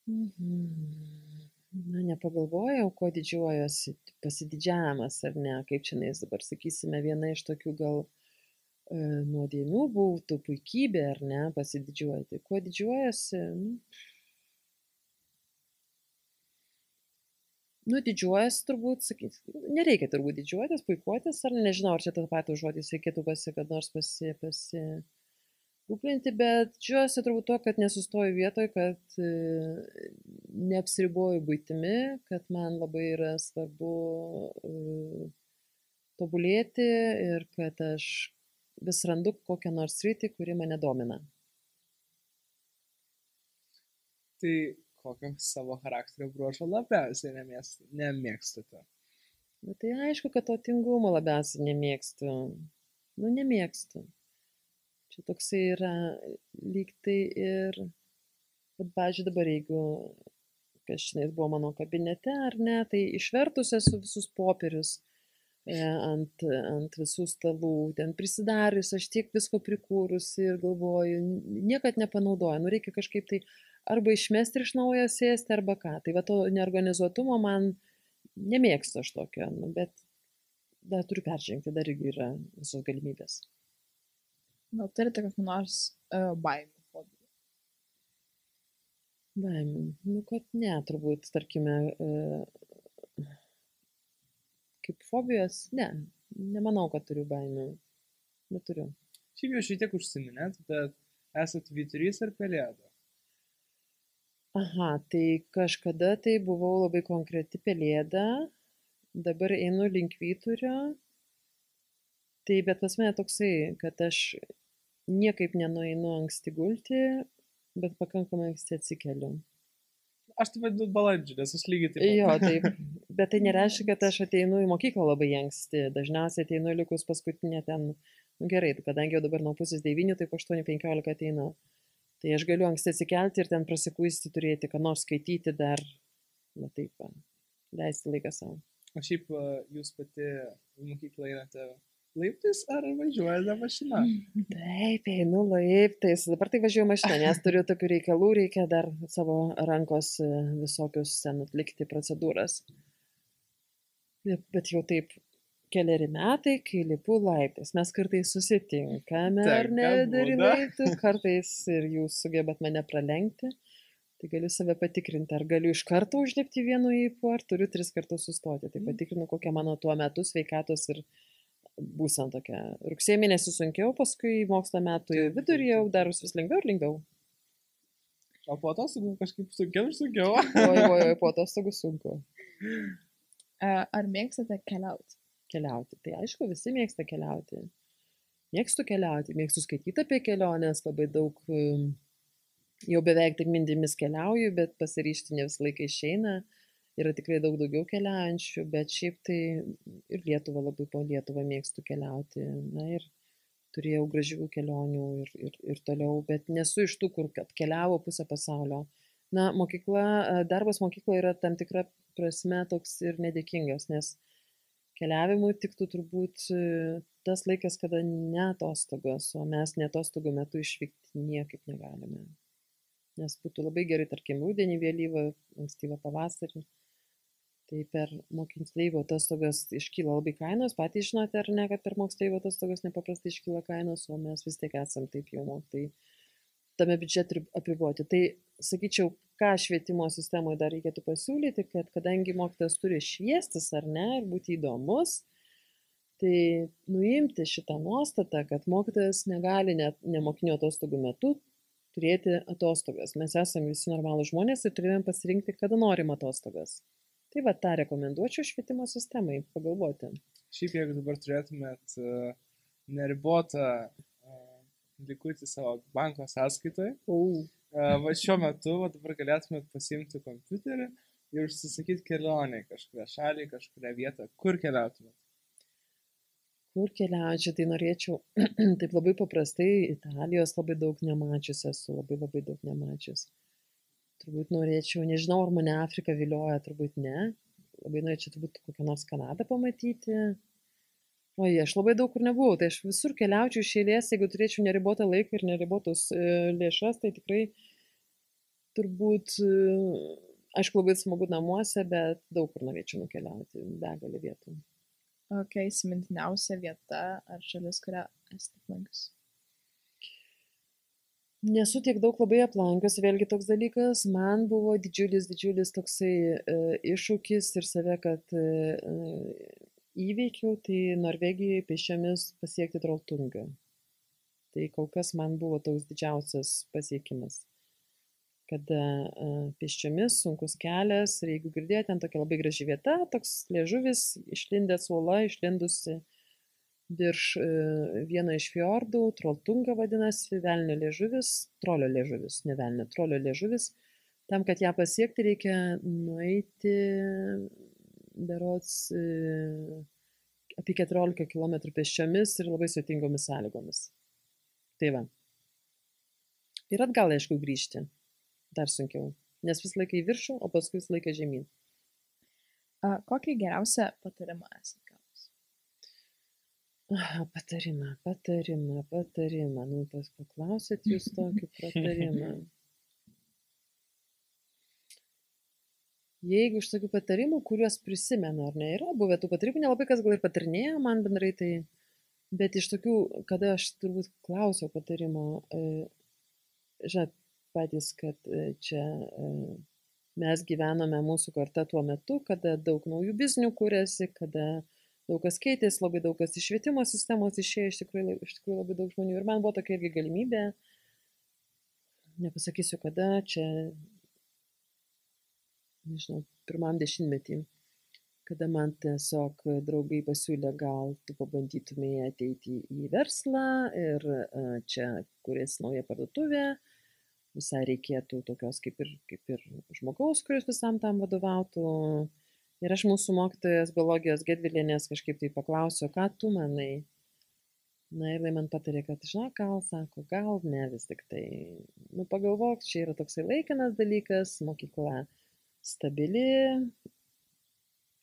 Mhm. Na, nepagalvojau, kuo didžiuojuosi, pasididžiavimas ar ne, kaip čia nais dabar sakysime, viena iš tokių gal e, nuodėmių būtų puikybė ar ne, pasididžiuoti. Kuo didžiuojuosi? Nu, nu didžiuojuosi turbūt, sakyt, nereikia turbūt didžiuotis, puikuotis, ar nežinau, ar čia tas patys žodis reikėtų pasi, kad nors pasi, pasi, Gūplinti, bet džiuosi turbūt to, kad nesustoju vietoj, kad e, neapsiriboju būtimi, kad man labai yra svarbu e, tobulėti ir kad aš vis randu kokią nors rytį, kuri mane domina.
Tai kokio savo charakterio bruožo labiausiai nemėst- nemėgstate?
Na tai aišku, kad to tingumo labiausiai nemėgstu. Nu, nemėgstu. Čia toksai yra lyg tai ir, bet, pažiūrėjau, dabar jeigu kažkaip buvo mano kabinete ar ne, tai išvertus esu visus popierius ant, ant visų stalų, ten prisidarius, aš tiek visko prikūrusi ir galvoju, niekad nepanaudoju, nu reikia kažkaip tai arba išmesti iš naujo sėsti, arba ką. Tai va to neorganizuotumo man nemėgstu aš tokio, nu, bet dar turiu peržengti, dar irgi yra visos galimybės.
Gal turite kokią nors uh, baimę? fobiją?
Baimių. Nu, kad ne, turbūt, tarkime, e, kaip fobijos, ne, nemanau, kad turiu baimių. Neturiu.
Šiaip jau šiek tiek užsiminėt, bet esat vyturys ar pelėda?
Aha, tai kažkada tai buvau labai konkreti pelėda, dabar einu link vyturio. Tai bet pas mane toksai, kad aš niekaip nenueinu anksti gulti, bet pakankamai anksti atsikeliu.
Aš taip vadinu balandžiu, nes aš lygiai taip.
Jo, taip. Bet tai nereiškia, kad aš ateinu į mokyklą labai anksti. Dažniausiai ateinu likus paskutinė ten. Nu, gerai, kadangi jau dabar nuo pusės devynių, tai po 8.15 ateinu. Tai aš galiu anksti atsikelti ir ten prasikuisti turėti, ką nors skaityti dar. Na taip, leisti laiką savo.
O šiaip jūs pati į mokyklą einate laiptais ar važiuojate mašina?
Taip, einu laiptais. Dabar tai važiuoju mašina, nes turiu tokių reikalų, reikia dar savo rankos e, visokius ten atlikti procedūras. Bet jau taip keliari metai, kai lipu laiptais. Mes kartais susitinkame, ar ne,
Tenka
dar į
būna.
laiptų, kartais ir jūs sugebat mane pralenkti. Tai galiu save patikrinti, ar galiu iš karto užlipti vienu įpu, ar turiu tris kartus sustoti. Tai
Mhm.
patikrinu, kokia mano tuo metu sveikatos ir būsena tokia. Rugsėjo mėnesį sunkiau, paskui mokslo metų vidurį jau darus vis lengviau ir lengviau.
O po atostogų kažkaip sunkiau ir sunkiau.
Oi, oi, oi, po atostogų sunku
Ar mėgstate keliauti?
keliauti. Tai aišku, visi mėgsta keliauti. Mėgstu keliauti, mėgstu skaityti apie keliones, labai daug, um, jau beveik tik mintimis keliauju, bet pasiryšti ne visą laiką išeina. Yra tikrai daug daugiau keliaujančių, bet šiaip tai ir Lietuvą labai po Lietuvą mėgstu keliauti. Na ir turėjau gražių kelionių ir, ir, ir toliau, bet nesu iš tų, kur keliavo pusę pasaulio. Na, mokykla, darbas mokykloje yra tam tikra prasme toks ir nedėkingas, nes keliavimui tiktų turbūt e, tas laikas, kada ne atostogos, o mes ne atostogų metu išvykti niekaip negalime. Nes būtų labai gerai, tarkim, rudenį, vėlyvą, ankstyvą pavasarį. Tai per moksleivių atostogas iškyla labai kainos, patys žinote ar ne, kad per moksleivių atostogas nepaprastai iškyla kainos, o mes vis tiek esam taip jau mokytai tame biudžete apriboti. Tai sakyčiau, ką švietimo sistemoje dar reikėtų pasiūlyti, kad kadangi mokytas turi šviestis ar ne ir būti įdomus, tai nuimti šitą nuostatą, kad mokytojas negali net nemokinio atostogų metu turėti atostogas. Mes esame visi normalūs žmonės ir turime pasirinkti, kada norim atostogas. Tai va tą rekomenduočiau švietimo sistemai pagalvoti.
Šiaip jeigu dabar turėtumėt uh, neribotą uh, likutį savo banko sąskaitoje, uh, va šiuo metu, va dabar galėtumėt pasimti kompiuterį ir užsisakyti kelionę į kažkurią šalį, kažkurią vietą, kur keliautumėt.
Kur keliaučiau, tai norėčiau taip labai paprastai, Italijos labai daug nemačius esu, labai labai daug nemačius. Turbūt norėčiau, nežinau, ar mane Afrika vilioja, turbūt ne. Labai norėčiau turbūt kokią nors Kanadą pamatyti. Oi, aš labai daug kur nebuvau, tai aš visur keliaučiau iš eilės, jeigu turėčiau neribotą laiką ir neribotus e, lėšas, tai tikrai turbūt, e, aišku, labai smagu namuose, bet daug kur norėčiau nukeliauti, begalį vietų.
Kokia įsimintiniausia vieta ar šalis, kurią esate aplankius?
Nesu tiek daug labai aplankius, vėlgi toks dalykas, man buvo didžiulis, didžiulis toksai e, iššūkis ir save, kad e, įveikiau, tai Norvegijoje pešiomis pasiekti Trolltungą. Tai kol kas man buvo toks didžiausias pasiekimas. Kada e, pešiomis sunkus kelias ir jeigu girdėjote, ten tokia labai graži vieta, toks liežuvis, išlindęs uola, išlindusi virš e, vieno iš fjordų, Trolltunga vadinasi, velnio liežuvis, trolio liežuvis, ne velnio, trolio liežuvis. Tam, kad ją pasiekti, reikia nueiti berots e, apie 14 km pėsčiomis ir labai sudėtingomis sąlygomis. Tai va. Ir atgal, aišku, grįžti. Dar sunkiau. Nes vis laiką į viršų, o paskui vis laiką žemyn.
A, Kokį geriausią patarimą gavus?
Aha, patarimą, patarimą, patarimą. Nu, pas paklausėt jūs tokį patarimą. Jeigu iš tokių patarimų, kuriuos prisimenu, ar ne, yra buvę tų patarimų, nelabai kas gal ir patarinėjo man bendrai, tai, bet iš tokių, kada aš turbūt klausiau patarimo, e, žinot, patys, kad e, čia e, mes gyvenome mūsų karta tuo metu, kada daug naujų biznių kūrėsi, kada daug kas keitėsi, labai daug kas iš švietimo sistemos išėjo, iš tikrųjų, iš tikrųjų labai daug žmonių. Ir man buvo tokia irgi galimybė, nepasakysiu kada, čia, nežinau, pirmam dešimtmetį, kada man tiesiog draugai pasiūlė, gal tu pabandytumėjai ateiti į verslą ir e, čia kurės nauja parduotuvė, visai reikėtų tokios kaip ir, kaip ir žmogaus, kuris visam tam vadovautų. Ir aš mūsų mokytojas biologijos Gedvilienės kažkaip tai paklausiau, ką tu manai. Na ir jinai man patarė, kad, žinok, gal, sako, gal ne vis tik tai. Nu, pagalvok, čia yra toksai laikinas dalykas, mokykla stabili.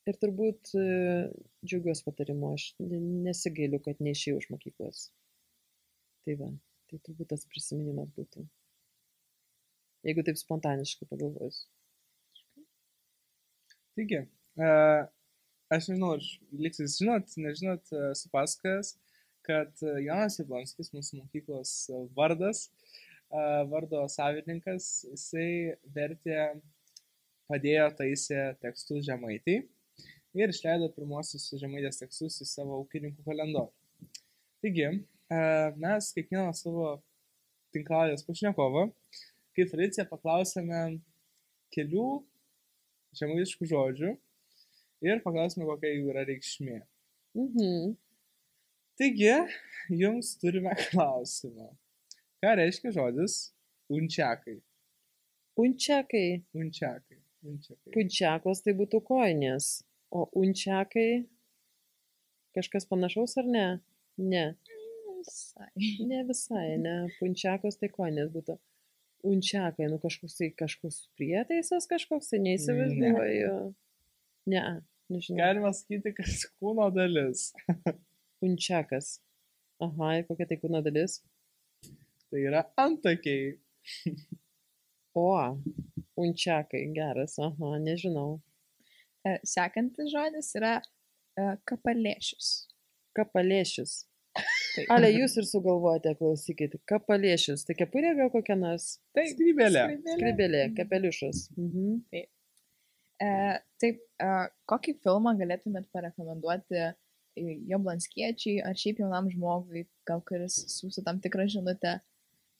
Ir turbūt e, džiaugiuosi patarimu, aš ne- nesigailiu, kad neišėjau iš mokyklos. Tai va, tai turbūt tas prisiminimas būtų. Jeigu taip spontaniškai pagalvojus.
Taigi, aš nežinau, ar liksis žinot, nežinot, esu pasakojęs, kad Jonas Jablonskis, mūsų mokyklos vardas, vardo savininkas, jisai vertė, padėjo taisė tekstus žemaitį ir išleido pirmosius žemaitės tekstus į savo ūkininkų kalendorių. Taigi, mes kiekvieną savo tinklalės pašnekovą, kaip tradicija, paklausėme kelių žemaitiškų žodžių ir paklausėme, kokia jų yra reikšmė.
Mhm.
Taigi, jums turime klausimą. Ką reiškia žodis unčiakai?
Unčiakai.
Unčiakai. Unčiakai.
Punčiakos tai būtų koinės. O unčiakai kažkas panašaus ar ne? Ne.
Visai.
Ne visai, ne. Punčiakos tai koinės būtų. Unčiakai, nu kažkoks tai kažkoks prietaisas kažkoks, tai neįsivaizduoju. Ne, nežinau.
Galima sakyti, kad kūno dalis.
Unčiakas. Aha, ir kokia tai kūno dalis?
Tai yra antakiai.
O, unčiakai, geras, aha, nežinau.
E, Sekantis žodis yra e, kapalėšius.
Kapalėšius.
Taip.
Ale, jūs ir sugalvojate, klausykit. Kapalėšius. Tai kepurė gal kokia nors?
Taip,
Skrybėlė.
Skribelė, kapeliušas. Mhm.
E, taip, e, kokį filmą galėtumėt parekomenduoti e, jablonskiečiai ar šiaip jaunam žmogui, gal kuris siūsų tam tikrą žinutę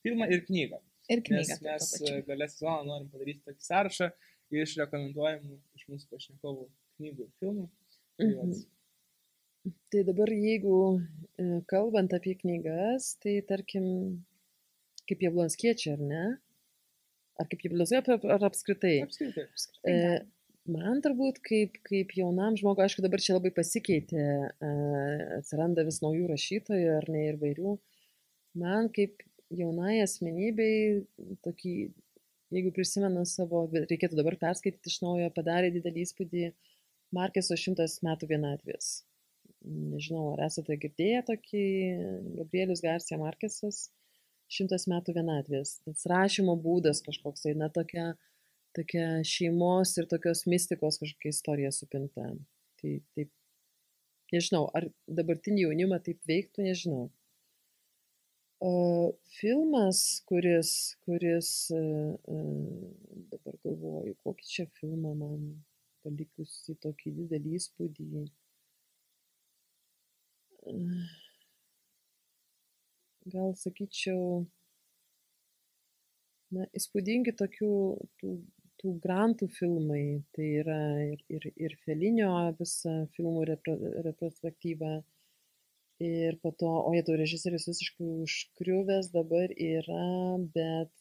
Filmą ir knygą.
ir
Nes
knygą. taip,
mes e, galės sezoną norim padaryti tokį sąrašą iš rekomenduojamų iš mūsų pašnekovų knygų ir filmų. Tai vat,
Mhm. Tai dabar jeigu e, kalbant apie knygas, tai tarkim, kaip jablonskiečiai, ar ne? Ar kaip jablonskiečiai, ar, apskritai?
Apskritai.
Apskritai
E. man turbūt kaip, kaip jaunam žmogui, aišku, dabar čia labai pasikeitė, e, atsiranda vis naujų rašytojų ar ne ir vairių. Man kaip jaunai asmenybei, tokį, jeigu prisimenu savo, reikėtų dabar perskaityti iš naujo, padarė didelį įspūdį Markeso šimtas metų vienatvės. Nežinau, ar esate girdėję tokį Gabrielius Garcia Markesas šimtas metų vienatvės. Tas rašymo būdas kažkoks, tai na tokia, tokia šeimos ir tokios mistikos kažkokia istorija supinta. Tai taip, nežinau, ar dabartinį jaunimą taip veiktų, nežinau. O, filmas, kuris, kuris, e, e, dabar galvoju, kokį čia filmą man palikusi tokį didelį įspūdį. Gal sakyčiau, na, įspūdingi tokių tų, tų grantų filmai. Tai yra ir, ir, ir Felinio visa filmų repro, retrospektyva. Ir po to, o jie to režisierius visiškai užkriuvęs dabar yra, bet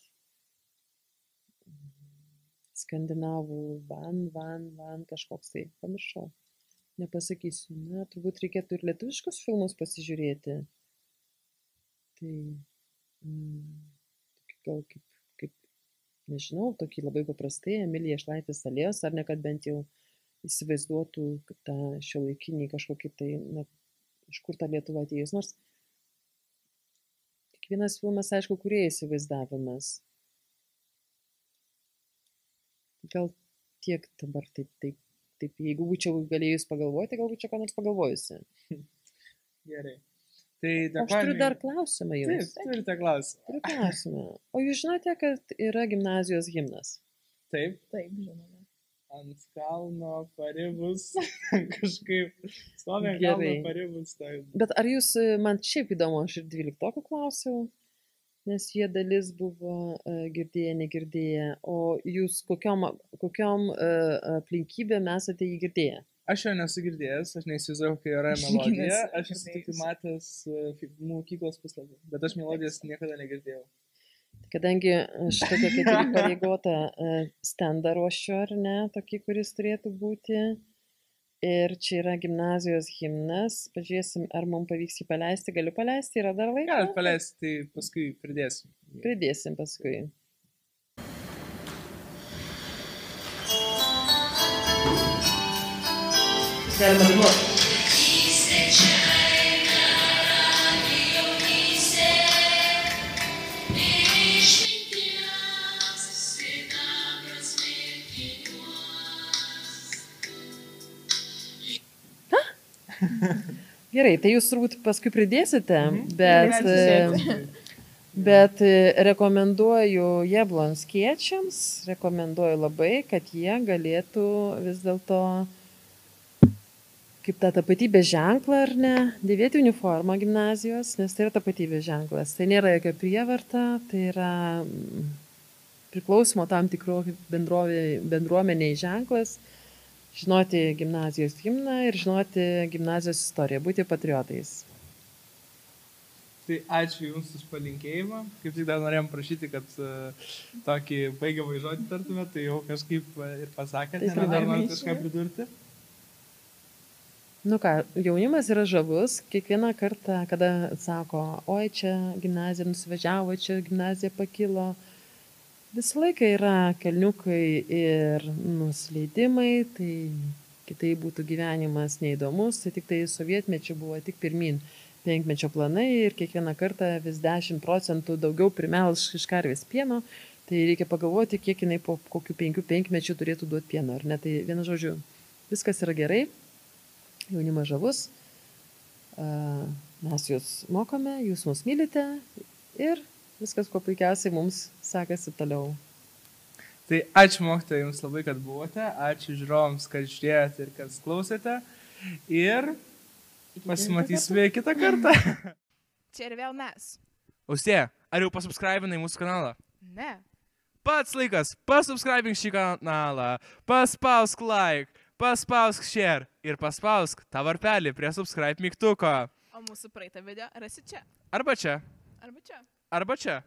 skandinavų van, van, van kažkoks tai, pamiršau. Nepasakysiu. Na, turbūt reikėtų ir lietuviškus filmus pasižiūrėti. Tai mm, gal kaip, nežinau, tokį labai paprastai, Emilija Šlaitės alėjos, ar ne, kad bent jau įsivaizduotų tą šio laikinį kažkokį tai, na, iš kur ta Lietuva atėjus. Nors kiekvienas filmas, aišku, kurie įsivaizdavimas. Gal tiek dabar taip, taip, taip, jeigu būčiau galėjus pagalvoti, galbūt čia ką nors pagalvojusi.
Gerai. Tai
Aš turiu dar klausimą
Taip,
jums.
turite klausimą.
Turiu klausimą. O jūs žinote, kad yra gimnazijos himnas?
Taip,
Taip, žinoma.
ant kalno paribus. Kažkaip
Gerai.
kalno paribus. Tai...
Bet ar jūs, e, man šiaip įdomu, aš ir dvyliktokų klausiau, nes jie dalis buvo uh, girdėję, negirdėję, o jūs kokiom, kokiom uh, aplinkybėm esate jį girdėję?
Aš jo nesu girdėjęs, aš neįsivaizduoju, kokia yra melodija. Aš esu tik matęs e, mokyklos puslapį, bet aš melodijos niekada negirdėjau.
Kadangi aš tokia kaip ir pareigota stendą ruošiu, ar ne, tokį, kuris turėtų būti. Ir čia yra gimnazijos himnas. Pažiūrėsim, ar mums pavyks jį paleisti. Galiu paleisti, yra dar laiko.
Galit paleisti, tai paskui pridėsiu.
Pridėsim paskui. Galima dainuoti. Gerai, tai jūs turbūt paskui pridėsite, bet,
Galit
e. Bet e, rekomenduoju jablonskiečiams, rekomenduoju labai, kad jie galėtų vis dėlto kaip tą tapatybės ženklą ar ne, dėvėti uniformą gimnazijos, nes tai yra tapatybės ženklas. Tai nėra jokia prievarta, tai yra mm, priklausimo tam tikro bendruomeniai ženklas, žinoti gimnazijos himną ir žinoti gimnazijos istoriją, būti patriotais.
Tai ačiū Jums už palinkėjimą. Kaip tik dar norėjom prašyti, kad uh, tokį baigiamą žodį tartume, tai jau kažkaip uh, ir pasakėte,
Tai
ar dar norit
pridėsiu.
kažką pridurti.
Nu ką, jaunimas yra žavus, kiekvieną kartą, kada sako, oi čia gimnazija nusivažiavo, čia gimnazija pakilo, visą laiką yra kelniukai ir nusileidimai, tai kitaip būtų gyvenimas neįdomus, tai tik tai sovietmečių buvo tik pirmin penkmečio planai ir kiekvieną kartą vis 10 procentų daugiau primelš iš karvės pieno, tai reikia pagalvoti, kiek jinai po kokių penkių penkmečių turėtų duoti pieno, ar ne? Tai vienu žodžiu, viskas yra gerai, jaunimas žavus, a, mes jūs mokome, jūs mus mylite ir viskas kuo puikiausiai mums sekasi toliau.
Tai ačiū mokytojai Jums labai, kad buvote, ačiū žiūrovams, kad žiūrėjote ir kad klausėte. Ir pasimatysime kitą kartą.
Čia ir vėl mes.
Austė, ar jau pasubscribinai mūsų kanalą?
Ne.
Pats laikas, pasubscribink šį kanalą, paspausk like, paspausk share ir paspausk tą varpelį prie subscribe mygtuko.
O mūsų praeitą video rasi čia.
Arba čia,
Arba čia.
arba čia.